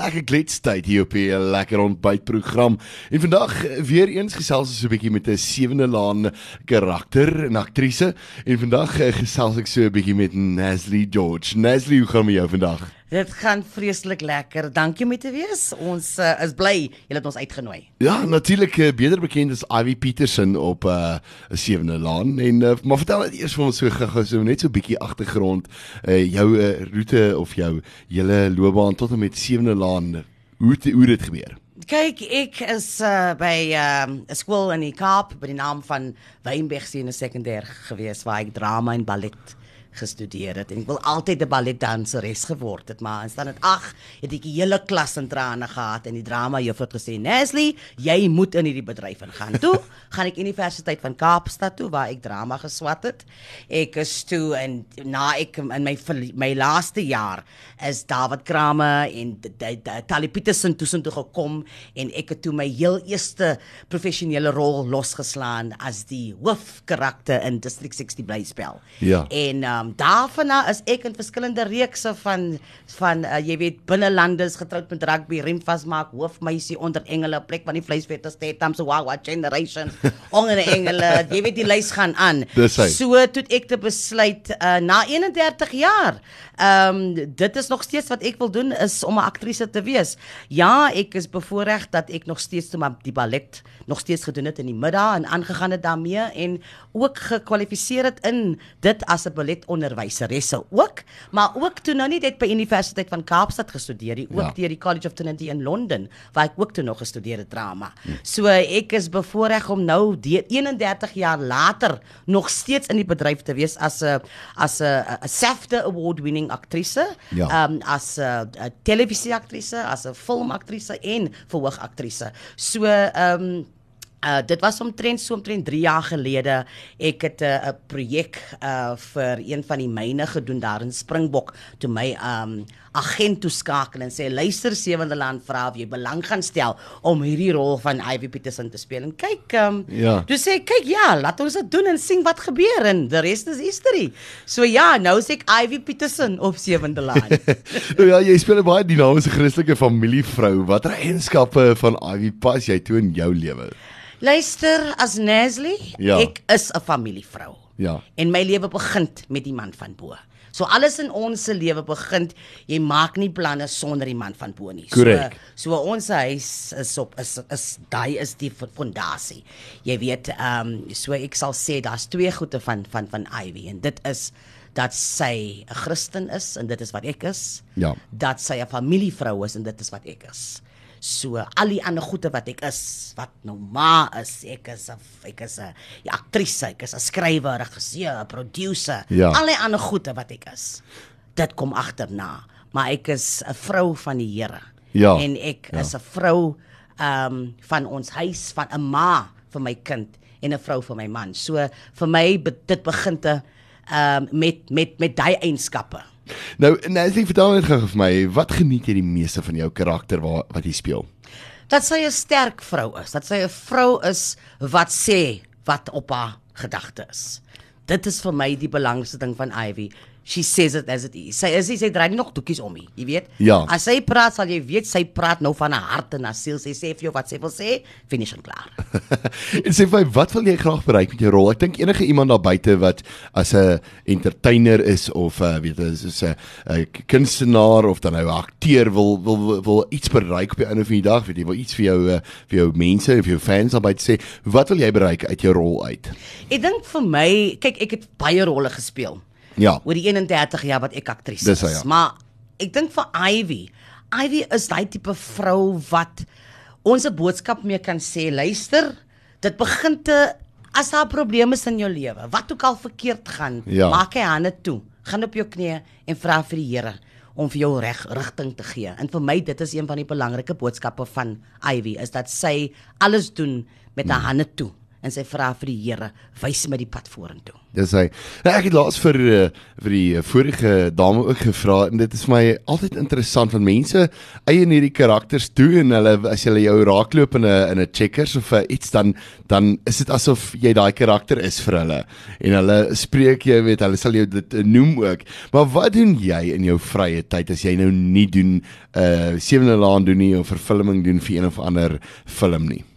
lekker kletstyd hier op 'n lekker ontbytprogram. En vandag eh, weer eens gesels ons so 'n bietjie met 'n sewende laan karakter en aktrise. En vandag eh, gesels ek so 'n bietjie met Nasli George. Nasli, hoe gaan dit met jou vandag? Dit gaan vreeslik lekker. Dankie om te wees. Ons uh, is bly jy het ons uitgenooi. Ja, natuurlik uh, beter bekend as Ivy Petersen op 'n uh, sewende laan en uh, maar vertel net eers vir ons so gou so net so 'n bietjie agtergrond uh, jou uh, roete of jou hele loopbaan tot en met sewende laan. Hoe het, hoe dit gebeur? Kyk, ek is uh, by 'n um, skool in die Kaap by die naam van Wynberg Senior Sekondêr gewees waar ek drama en ballet gestudeer het. En ek wil altyd 'n balletdanseres geword het maar in standaard 8 het ek die hele klas in trane gehad en die drama juffrou het gesê Nesli jy moet in hierdie bedryf ingaan. Toe gaan ek Universiteit van Kaapstad toe waar ek drama geswat het. Ek is toe en na ek in my my laaste jaar is David Krame en Tali Petersen tussen toe gekom en ek het toe my heel eerste professionele rol losgeslaan as die hoofkarakter in District 60 blyspel. Ja. En uh, um, daarvan is ek in verskillende reekse van van uh, jy weet binnelandes getroud met rugby, rem vasmaak, hoofmeisie onder engele, plek van die vleisvetter stetam so wow what generation onder engele, jy weet die lys gaan aan. So toe ek te besluit uh, na 31 jaar. Ehm um, dit is nog steeds wat ek wil doen is om 'n aktrise te wees. Ja, ek is bevoorreg dat ek nog steeds toe maar die ballet nog steeds gedoen het in die middag en aangegaan het daarmee en ook gekwalifiseer het in dit as 'n ballet onderwyseresse ook, maar ook toe nou nie net by Universiteit van Kaapstad gestudeer nie, ook ja. deur die College of Trinity in Londen waar ek ook toe nog gestudeer het drama. Hm. So ek is bevoorreg om nou die 31 jaar later nog steeds in die bedryf te wees as 'n as 'n SAFTA award winning aktrise, ja. um as 'n televisieaktrise, as 'n filmaktrise en verhoogaktrise. So um Uh dit was omtrent so omtrent 3 jaar gelede ek het 'n uh, projek uh vir een van die myne gedoen daar in Springbok toe my um agent toeskakel en sê luister Sewende Land vra of jy belang gaan stel om hierdie rol van Ivy Petersen te speel. En kyk um ja. toe sê kyk ja laat ons dit doen en sien wat gebeur en the rest is history. So ja nou sê ek Ivy Petersen op Sewende Land. Nou ja jy speel 'n baie dinamiese Christelike familievrou. Watter eienskappe van Ivy pas jy toe in jou lewe Luister as Nesli, ja. ek is 'n familievrou. Ja. En my lewe begin met die man van bo. So alles in ons se lewe begin, jy maak nie planne sonder die man van bo nie. Correct. So so ons huis is op is is daai is die fondasie. Jy weet, ehm um, so ek sal sê daar's twee goeie van van van Ivy en dit is dat sy 'n Christen is en dit is wat ek is. Ja. Dat sy 'n familievrou is en dit is wat ek is. So al die ander goede wat ek is, wat nou ma is, ek is 'n ek is 'n ja, aktrise, ek is 'n skrywer, regisseur, producer, ja. al die ander goede wat ek is. Dit kom agterna, maar ek is 'n vrou van die Here. Ja. En ek ja. is 'n vrou ehm um, van ons huis, van 'n ma vir my kind en 'n vrou vir my man. So vir my dit begin te ehm um, met met met daai eienskappe. Nou, ek vertel net gou vir my, wat geniet jy die meeste van jou karakter wat wat jy speel? Dat sy 'n sterk vrou is, dat sy 'n vrou is wat sê wat op haar gedagte is. Dit is vir my die belangrikste ding van Ivy she says it as it is. Sy is sy dra nie nog doekies om nie, jy weet? Ja. As sy praat sal jy weet sy praat nou van 'n hart en asiel. Sy sê vir jou wat sy wil sê, finish en klaar. en sê vir wat wil jy graag bereik met jou rol? Ek dink enige iemand daar buite wat as 'n entertainer is of uh, weet jy, soos 'n kunstenaar of dan nou 'n akteur wil, wil wil wil iets bereik op die einde van die dag, weet jy, wil iets vir jou uh, vir jou mense of jou fans daar buite sê, wat wil jy bereik uit jou rol uit? Ek dink vir my, kyk ek het baie rolle gespeel. Ja. Oor die 31 jaar wat ek aktrise is. Ja. Maar ek dink vir Ivy, Ivy is daai tipe vrou wat ons 'n boodskap mee kan sê, luister, dit begin te as daar probleme is in jou lewe, wat ook al verkeerd gaan, ja. maak hy hande toe, gaan op jou knieë en vra vir die Here om vir jou reg rigting te gee. En vir my dit is een van die belangrike boodskappe van Ivy is dat sy alles doen met haar hmm. hande toe en sy vra vir die Here, wys my die pad vorentoe. Dis hy. Nou, ek het laas vir uh, vir die uh, vorige dame ook gevra en dit is my altyd interessant want mense eien hierdie karakters toe en hulle as jy jou raakloop in 'n in 'n checkers of uh, iets dan dan is dit asof jy daai karakter is vir hulle en hulle spreek jy weet hulle sal jou dit noem ook. Maar wat doen jy in jou vrye tyd as jy nou nie doen uh sewende laan doen nie of vervulling doen vir een of ander film nie?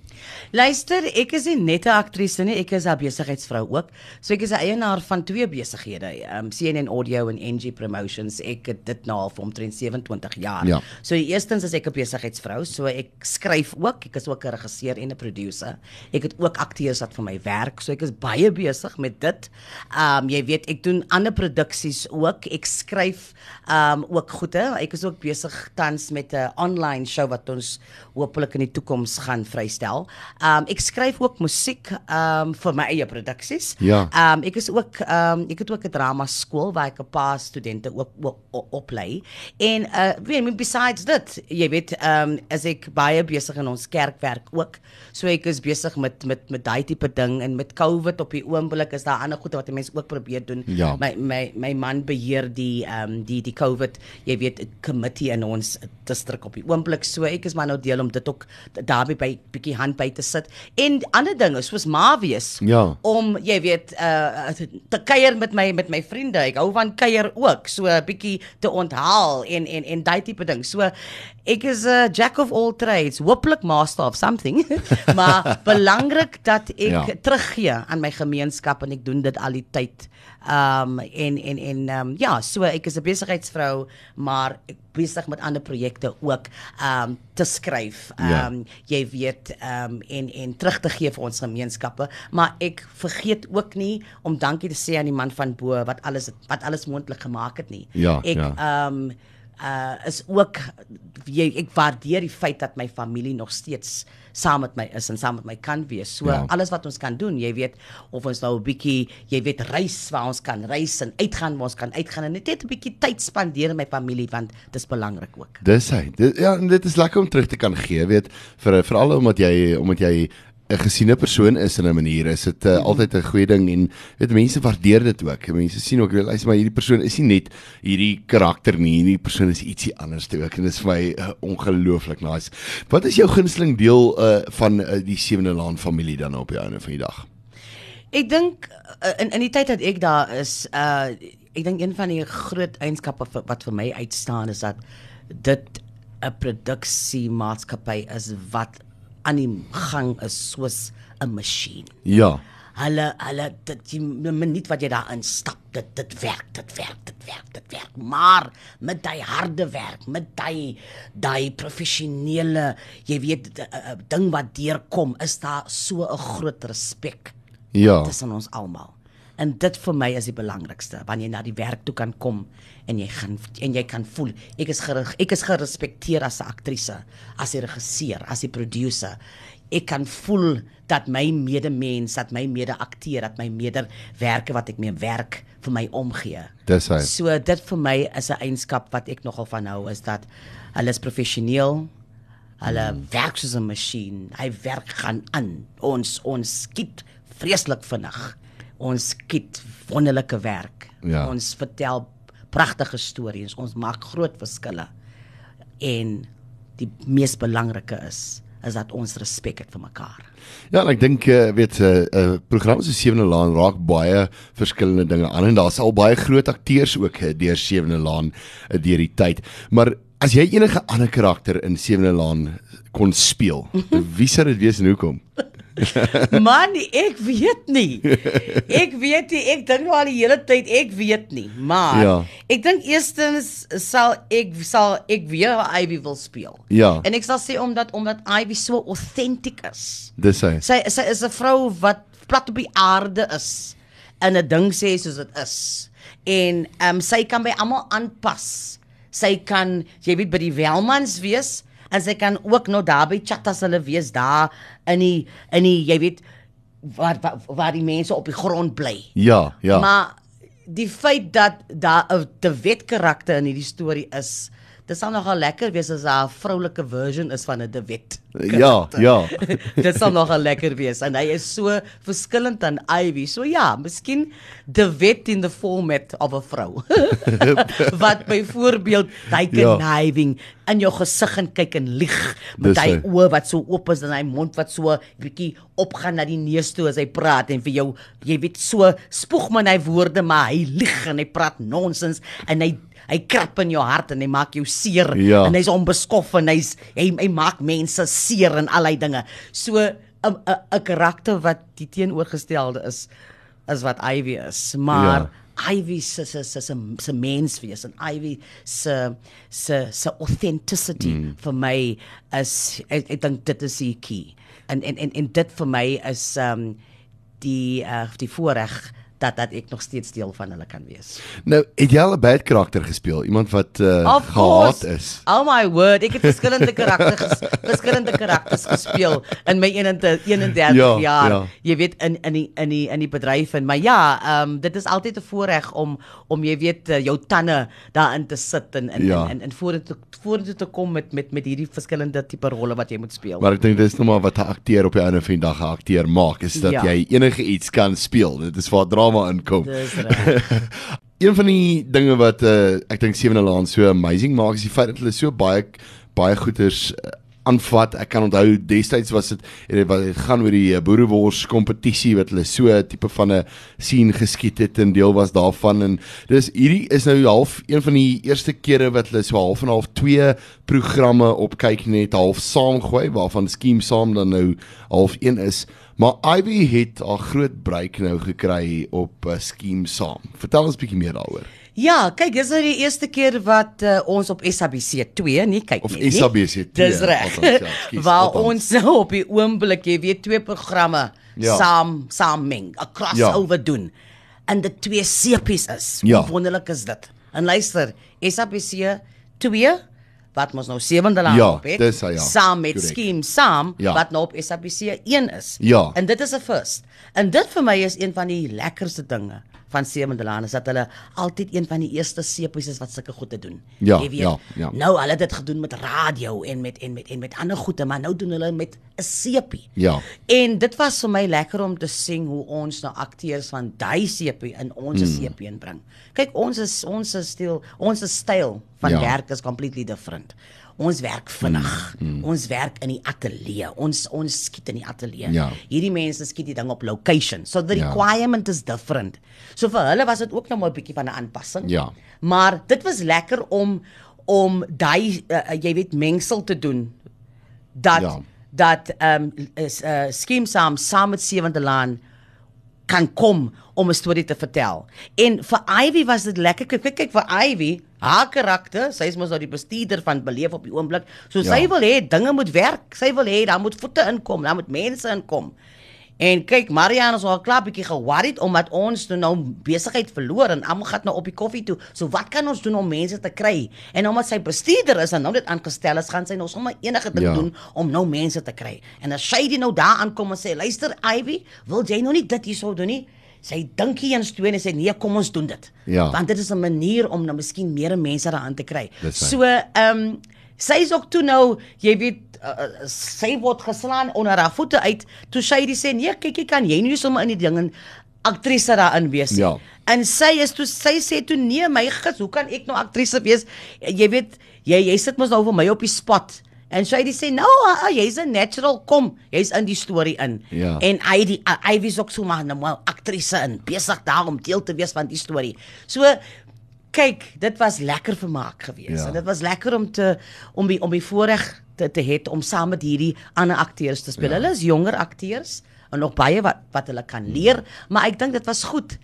Luister, ek is nie net 'n aktrise nie, ek is 'n besigheidsvrou ook. So ek is 'n eienaar van twee besighede, um CNN Audio en NG Promotions. Ek het dit nou al vir omtrent 27 jaar. Ja. So eerstens is ek 'n besigheidsvrou, so ek skryf ook, ek is ook 'n regisseur en 'n produsent. Ek het ook akteurs wat vir my werk, so ek is baie besig met dit. Um jy weet, ek doen ander produksies ook. Ek skryf um ook goede. Ek is ook besig tans met 'n online show wat ons hopelik in die toekoms gaan vrystel. Um ek skryf ook musiek um vir my eie produksies. Ja. Um ek is ook um ek het ook 'n drama skool waar ek 'n paar studente ook, ook, oplei. En uh weet jy besides dit, jy weet um as ek baie besig in ons kerkwerk ook. So ek is besig met met met daai tipe ding en met COVID op die oomblik is daar ander goede wat mense ook probeer doen. Ja. My my my man beheer die um die die COVID, jy weet, committee in ons distrik op die oomblik. So ek is maar nou deel om dit ook daarby by bietjie hand by te sit. En ander dinge soos ma wees Ja. om jy weet uh te kuier met my met my vriende. Ek hou van kuier ook so 'n bietjie te onthaal en en en daai tipe ding. So ek is 'n jack of all trades hopelik master of something maar belangrik dat ek ja. teruggee aan my gemeenskap en ek doen dit al die tyd um en en en um ja so ek is 'n besigheidsvrou maar ek besig met ander projekte ook um te skryf um Ja. jy weet um en en terug te gee vir ons gemeenskappe maar ek vergeet ook nie om dankie te sê aan die man van bo wat alles wat alles moontlik gemaak het nie Ja, ek ja. um uh is ook jy ek waardeer die feit dat my familie nog steeds saam met my is en saam met my kan wees. So Ja. alles wat ons kan doen, jy weet of ons nou 'n bietjie, jy weet reis waar ons kan reis en uitgaan waar ons kan uitgaan en net 'n bietjie tyd spandeer met my familie want dit is belangrik ook. Dis hy. Dit ja, en dit is lekker om terug te kan gee, weet, vir veral omdat jy omdat jy 'n gesiene persoon is in 'n manier, is dit uh, altyd 'n goeie ding en weet mense waardeer dit ook. Mense sien ook, weet, luister maar hierdie persoon is nie net hierdie karakter nie, hierdie persoon is ietsie anders toe ook en dit is vir my uh, ongelooflik nice. Wat is jou gunsteling deel uh, van uh, die Sewende Laan familie dan op jou einde van die dag? Ek dink uh, in in die tyd dat ek daar is, uh ek dink een van die groot eienskappe wat vir my uitstaan is dat dit 'n produksiemaatskappy is wat aan die gang is soos 'n masjien. Ja. Hulle hulle dit die minuut wat jy daar instap, dit dit werk, dit werk, dit werk, dit werk. Maar met daai harde werk, met daai daai professionele, jy weet d- uh, ding wat deurkom, is daar so 'n groot respek Ja. tussen ons almal. En dit vir my is die belangrikste, wanneer jy na die werk toe kan kom en jy gaan en jy kan voel ek is gerig, ek is gerespekteer as 'n aktrise, as 'n regisseur, as 'n producer. Ek kan voel dat my medemens, dat my mede-akteur, dat my mederwerker wat ek mee werk vir my omgee. Dis hy. So dit vir my is 'n eienskap wat ek nogal van hou is dat hulle is professioneel. Hulle hmm. werk soos 'n masjien. Hy werk gaan aan. Ons ons skiet vreeslik vinnig. Ons skiet wonderlike werk. Ja. Ons vertel pragtige stories. Ons maak groot verskille. En die mees belangrike is is dat ons respek het vir mekaar. Ja, ek dink uh, weet 'n uh, uh, program so Sewende Laan raak baie verskillende dinge aan en daar's al baie groot akteurs ook uh, deur Sewende Laan uh, deur die tyd. Maar as jy enige ander karakter in Sewende Laan kon speel, wie sou dit wees en hoekom? Man, ek weet nie. Ek weet nie, ek dink nou al die hele tyd ek weet nie, maar Ja. ek dink eerstens sal ek sal ek weer Ivy wil speel. Ja. En ek sal sê omdat omdat Ivy so authentic is. Dis hy. Sy sy is 'n vrou wat plat op die aarde is en 'n ding sê soos dit is. En ehm um, sy kan by almal aanpas. Sy kan, jy weet, by die welmans wees en sy kan ook nou daar by chattas hulle wees daar in die in die jy weet waar waar, waar die mense op die grond bly. Ja, ja. Maar die feit dat daar 'n te wet karakter in hierdie storie is, dit sal nogal lekker wees as daar 'n vroulike version is van 'n De Wet. Ja, ja. dit sal nogal lekker wees en hy is so verskillend aan Ivy. So ja, miskien De Wet in the format of 'n vrou. Wat byvoorbeeld hy Ja. conniving in jou gesig en kyk en lieg met hy oë wat so oop is en hy mond wat so bietjie opgaan na die neus toe as hy praat en vir jou jy weet so spoeg man hy woorde maar hy lieg en hy praat nonsens en hy hy krap in jou hart en hy maak jou seer Ja. en hy's onbeskof en hy's hy, hy maak mense seer en al daai dinge. So 'n 'n karakter wat die teenoorgestelde is is wat Ivy is. Maar Ja. Ivy se se se se se menswees en Ivy se se se authenticity mm. vir my is ek, ek dink dit is die key. En en en, en dit vir my is um die uh, die voorreg dat dat ek nog steeds deel van hulle kan wees. Nou, het jy al 'n bad karakter gespeel? Iemand wat uh, Of gehaat course. is. Oh my word, ek het verskillende karakters verskillende karakters gespeel in my 31 31 Ja, jaar. ja. Jy weet in in die in die in die bedryf en maar ja, ehm um, dit is altyd 'n voorreg om om jy weet eh, jou tande daarin te sit en en Ja. en, en, en vorentoe vorentoe te kom met met met hierdie verskillende tipe rolle wat jy moet speel. Maar ek dink dis nog maar wat 'n akteur op die einde van die dag 'n akteur maak, is dat Ja. jy enige iets kan speel. Dit is waar drama inkom. Dis reg. Een van die dinge wat uh, ek dink Sewende Laan so amazing maak is die feit dat hulle so baie baie goeders uh, aanvat. Ek kan onthou destyds was dit en dit was dit gaan oor die uh, boerewors kompetisie wat hulle so 'n tipe van 'n scene geskiet het en deel was daarvan en dis hierdie is nou half een van die eerste kere wat hulle so half en half twee programme op kyk net half saamgooi waarvan Skeem saam dan nou half een is. Maar Ivy het haar groot break nou gekry op uh, Skeem saam. Vertel ons bietjie meer daaroor. Ja, kyk, dis nou die eerste keer wat uh, ons op SABC 2 nie kyk Of nie. nie. SABC 2, Dis reg. ja, Waar ons nou op die oomblik, jy weet, twee programme Ja. saam saam meng, 'n crossover doen. En dit twee sepies is. Ja. Hoe wonderlik is dit? En luister, SABC 2 wat ons nou sewende laan Ja, op het, dis ja. saam met Correct. Scheme saam Ja. wat nou op SABC 1 is. Ja. En dit is 'n first. En dit vir my is een van die lekkerste dinge van Sewende Laan is dat hulle altyd een van die eerste sepies is wat sulke goede doen. Ja, Jy weet, ja, ja. Nou hulle het dit gedoen met radio en met en met en met ander goede, maar nou doen hulle met 'n sepie. Ja. En dit was vir my lekker om te sien hoe ons nou akteurs van daai sepie in ons mm. sepie inbring. Kyk, ons is ons is stil, ons is styl van Ja. ja. werk is completely different. Ons werk vinnig. Mm, mm. Ons werk in die ateljee. Ons ons skiet in die ateljee. Ja. Hierdie mense skiet die ding op location. So the Ja. requirement is different. So vir hulle was dit ook nou maar 'n bietjie van 'n aanpassing. Ja. Maar dit was lekker om om daai uh, jy weet mengsel te doen dat Ja. ja. dat ehm um, is uh, skiem saam saam met Sewende Laan kan kom om 'n storie te vertel. En vir Ivy was dit lekker. Kyk, kyk, kyk vir Ivy, haar karakter, sy is mos nou die bestuurder van beleef op die oomblik. So Ja. sy wil hê dinge moet werk. Sy wil hê daar moet voete inkom, daar moet mense inkom. En kyk, Marianne is al klaar bietjie ge-worried omdat ons toe nou besigheid verloor en almal gaan nou op die koffie toe. So wat kan ons doen om mense te kry? En omdat sy bestuurder is en nou dit aangestel is, gaan sy nou sommer enige ding Ja. doen om nou mense te kry. En as sy die nou daar aankom en sê, "Luister Ivy, wil jy nou nie dit hierso doen nie?" Sy dink hier eens twee en sê, "Nee, kom ons doen dit." Ja. Want dit is 'n manier om nou miskien meer mense daaraan te kry. So, ehm um, sy is ook toe nou, jy weet, uh, sy word geslaan onder haar voete uit. Toe sy die sê, "Nee, kyk, jy kan jy nie sommer in die ding en aktrise daarin wees nie." Ja. En sy is toe sy sê toe nee my gits, hoe kan ek nou aktrise wees? Jy weet, jy jy sit mos nou vir my op die spot. En sy het sê nou, ah, jy's 'n natural kom. Jy's in die storie in. Ja. En hy die hy was ook so maar 'n aktrise in, besig daar om deel te wees van die storie. So kyk, dit was lekker vermaak geweest. Ja. En dit was lekker om te om die om die voorreg te te het om saam met hierdie ander akteurs te speel. Ja. Hulle is jonger akteurs en nog baie wat wat hulle kan leer, maar ek dink dit was goed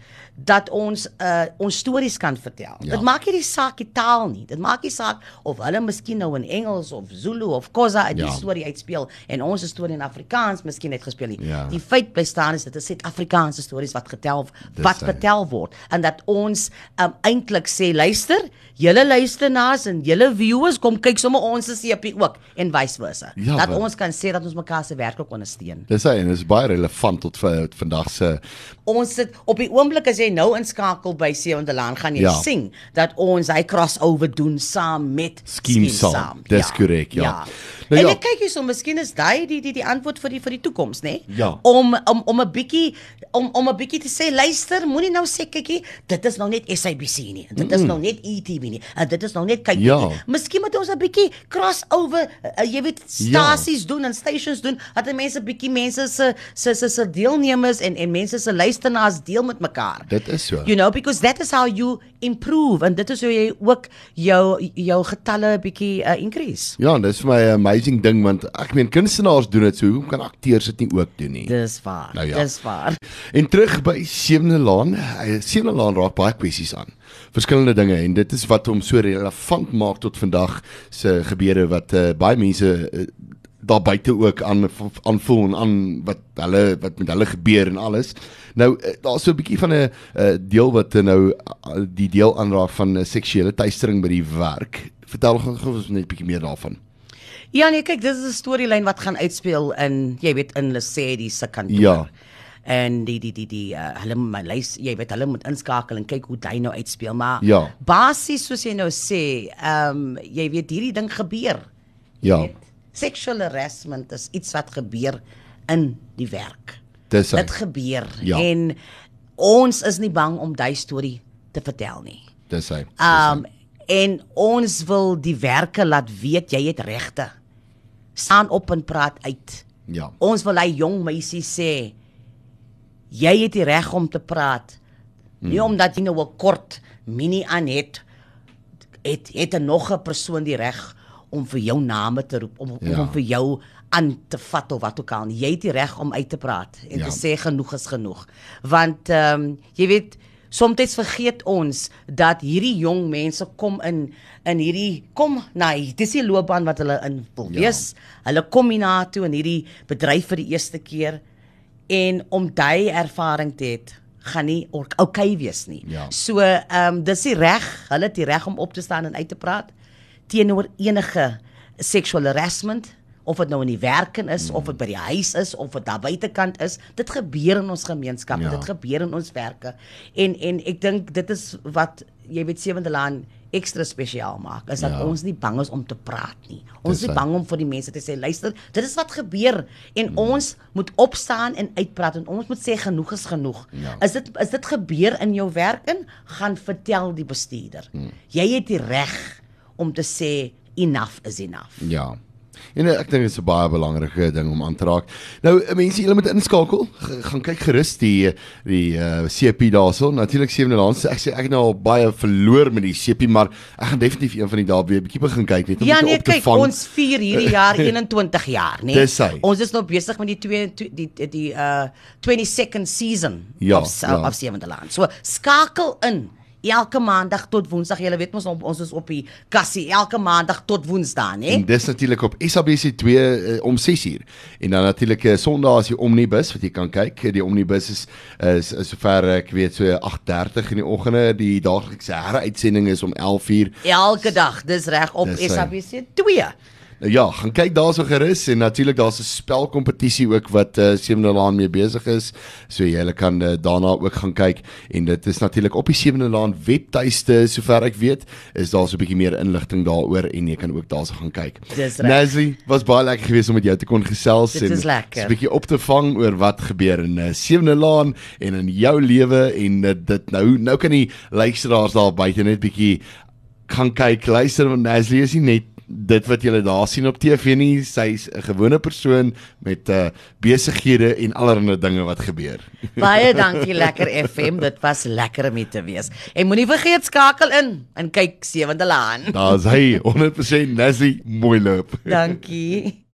dat ons uh ons stories kan vertel. Ja. Dit maak nie die saak die taal nie. Dit maak nie saak of hulle miskien nou in Engels of Zulu of Khoza uit Ja. die storie uitspeel en ons storie in Afrikaans miskien het gespeel nie. Ja. Die feit bly staan is dit is Suid-Afrikaanse stories wat getel wat vertel word en dat ons um, eintlik sê luister, julle luisteraars en julle viewers kom kyk sommer ons se CP ook en vice versa. Ja, dat want- ons kan sê dat ons mekaar se werk ook ondersteun. Dis hy en is baie relevant tot vir vandag se Ons sit op die oomblik as jy jy nou inskakel by Sewende Laan, gaan jy Ja. sien dat ons hy crossover doen saam met Skiem saam. Dis korrek, ja. Nou Nou ja. en ek kyk hierso, miskien is daai die die die antwoord vir die vir die toekoms, nê? Ja. Om om om 'n bietjie om om 'n bietjie te sê, luister, moenie nou sê kykie, dit is nou net SABC nie. Dit is nou net ETV nie. En dit is nou net kyk. Ja. Miskien moet ons 'n bietjie crossover, uh, jy weet, stasies doen en stations doen, dat mense bietjie mense se se se se deelnemers en en mense se luisteraars deel met mekaar. Dit is so. You know, because that is how you improve and dit is hoe jy ook jou jou getalle bietjie uh, increase. Ja, en dis vir my 'n amazing ding want ek meen kunstenaars doen dit so, hoekom kan akteurs dit nie ook doen nie? Dis waar. Nou ja. Dis waar. En terug by Sewende Laan, eh, Sewende Laan raak baie kwessies aan. Verskillende dinge en dit is wat hom so relevant maak tot vandag se gebeure wat uh, baie mense uh, daar buite ook aan aanvoel en aan wat hulle wat met hulle gebeur en alles. Nou uh, daar's so 'n bietjie van 'n uh, deel wat uh, nou uh, die deel aanraak van uh, seksuele teistering by die werk. Vertel ons net 'n bietjie meer daarvan. Ja nee, kyk, dis 'n storielyn wat gaan uitspeel in jy weet in Lesedi se kantoor. Ja. En die die die die uh, hulle my lys, jy weet hulle moet inskakel en kyk hoe hy nou uitspeel, maar Ja. basies soos jy nou sê, ehm um, jy weet hierdie ding gebeur. Ja. weet, Sexual harassment is iets wat gebeur in die werk. Dis. Dit gebeur Ja. en ons is nie bang om daai storie te vertel nie. Dis hy. Um en ons wil die werke laat weet jy het regte. Staan op en praat uit. Ja. Ons wil hy jong meisie sê jy het die reg om te praat. Nie Hmm. omdat jy nou 'n kort mini aan het het het 'n nog 'n persoon die reg om vir jou name te roep om, Ja. om vir jou aan te vat of wat ook al. Jy het die reg om uit te praat en Ja. te sê genoeg is genoeg. Want ehm um, jy weet Soms vergeet ons dat hierdie jong mense kom in in hierdie kom na nee, dis die loopbaan wat hulle in wil Ja. wees. Hulle kom hiernatoe in hierdie bedryf vir die eerste keer en om daai ervaring te het gaan nie oukei okay wees nie. Ja. So ehm um, dis die reg, hulle het die reg om op te staan en uit te praat teenoor enige sexual harassment of dit nou in die werken is mm. of dit by die huis is of dit daar buitekant is dit gebeur in ons gemeenskappe Ja. dit gebeur in ons werke en en ek dink dit is wat jy weet Sewende Laan ekstra spesiaal maak is dat Ja. ons nie bang is om te praat nie ons is nie bang om vir die mense te sê luister dit is wat gebeur en mm. ons moet opstaan en uitpraat en ons moet sê genoeg is genoeg Ja. is dit is dit gebeur in jou werk in gaan vertel die bestuurder mm. jy het die reg om te sê enough is enough Ja. En eh, ek dink dit is 'n baie belangrike ding om aan te raak. Nou eh, mense, julle moet inskakel. G gaan kyk gerus die die uh, CP daarso. Natuurlik sewende laaste. Ek sê ek het nou al baie verloor met die CP, maar ek gaan definitief een van die dae weer 'n bietjie begin kyk net om Ja nee, op te kyk, vang. ons vier hierdie jaar 21 jaar, nee. Dis hy. Ons is nou besig met die twee die die, die uh 22nd season Ja, of ja. of Sewende Laan. So skakel in elke maandag tot woensdag. Jy weet mos op- ons is op die kassie elke maandag tot woensdag, nee. En dis natuurlik op SABC2 uh, om 6uur. En dan natuurlik uh, Sondag is die Omnibus wat jy kan kyk. Die Omnibus is is, is sover ek weet so 8:30 in die oggende. Die daaglikse heruitsending is om 11uur. Elke dag, dis reg op Dis hy. SABC 2. Nou ja, gaan kyk daarso gerus en natuurlik daar's 'n spelkompetisie ook wat uh, Sewende Laan mee besig is. So jy kan uh, daarna ook gaan kyk en dit is natuurlik op die Sewende Laan webtuiste sover ek weet, is daar so 'n bietjie meer inligting daaroor en jy kan ook daarso gaan kyk. Nazzy, was baie lekker geweest om met jou te kon gesels Dit en 'n bietjie op te vang oor wat gebeur in uh, Sewende Laan en in jou lewe en uh, dit nou nou kan die luisteraars daar buite net bietjie gaan kyk, luister want Nazzy is nie net dit wat jy daar sien op TV nie, sy's 'n gewone persoon met uh besighede en allerlei dinge wat gebeur. Baie dankie Lekker FM. Dit was lekker om hier te wees. En moenie vergeet skakel in en kyk Sewende Laan. Daar's hy 100% Nazzy mooi loop. Dankie.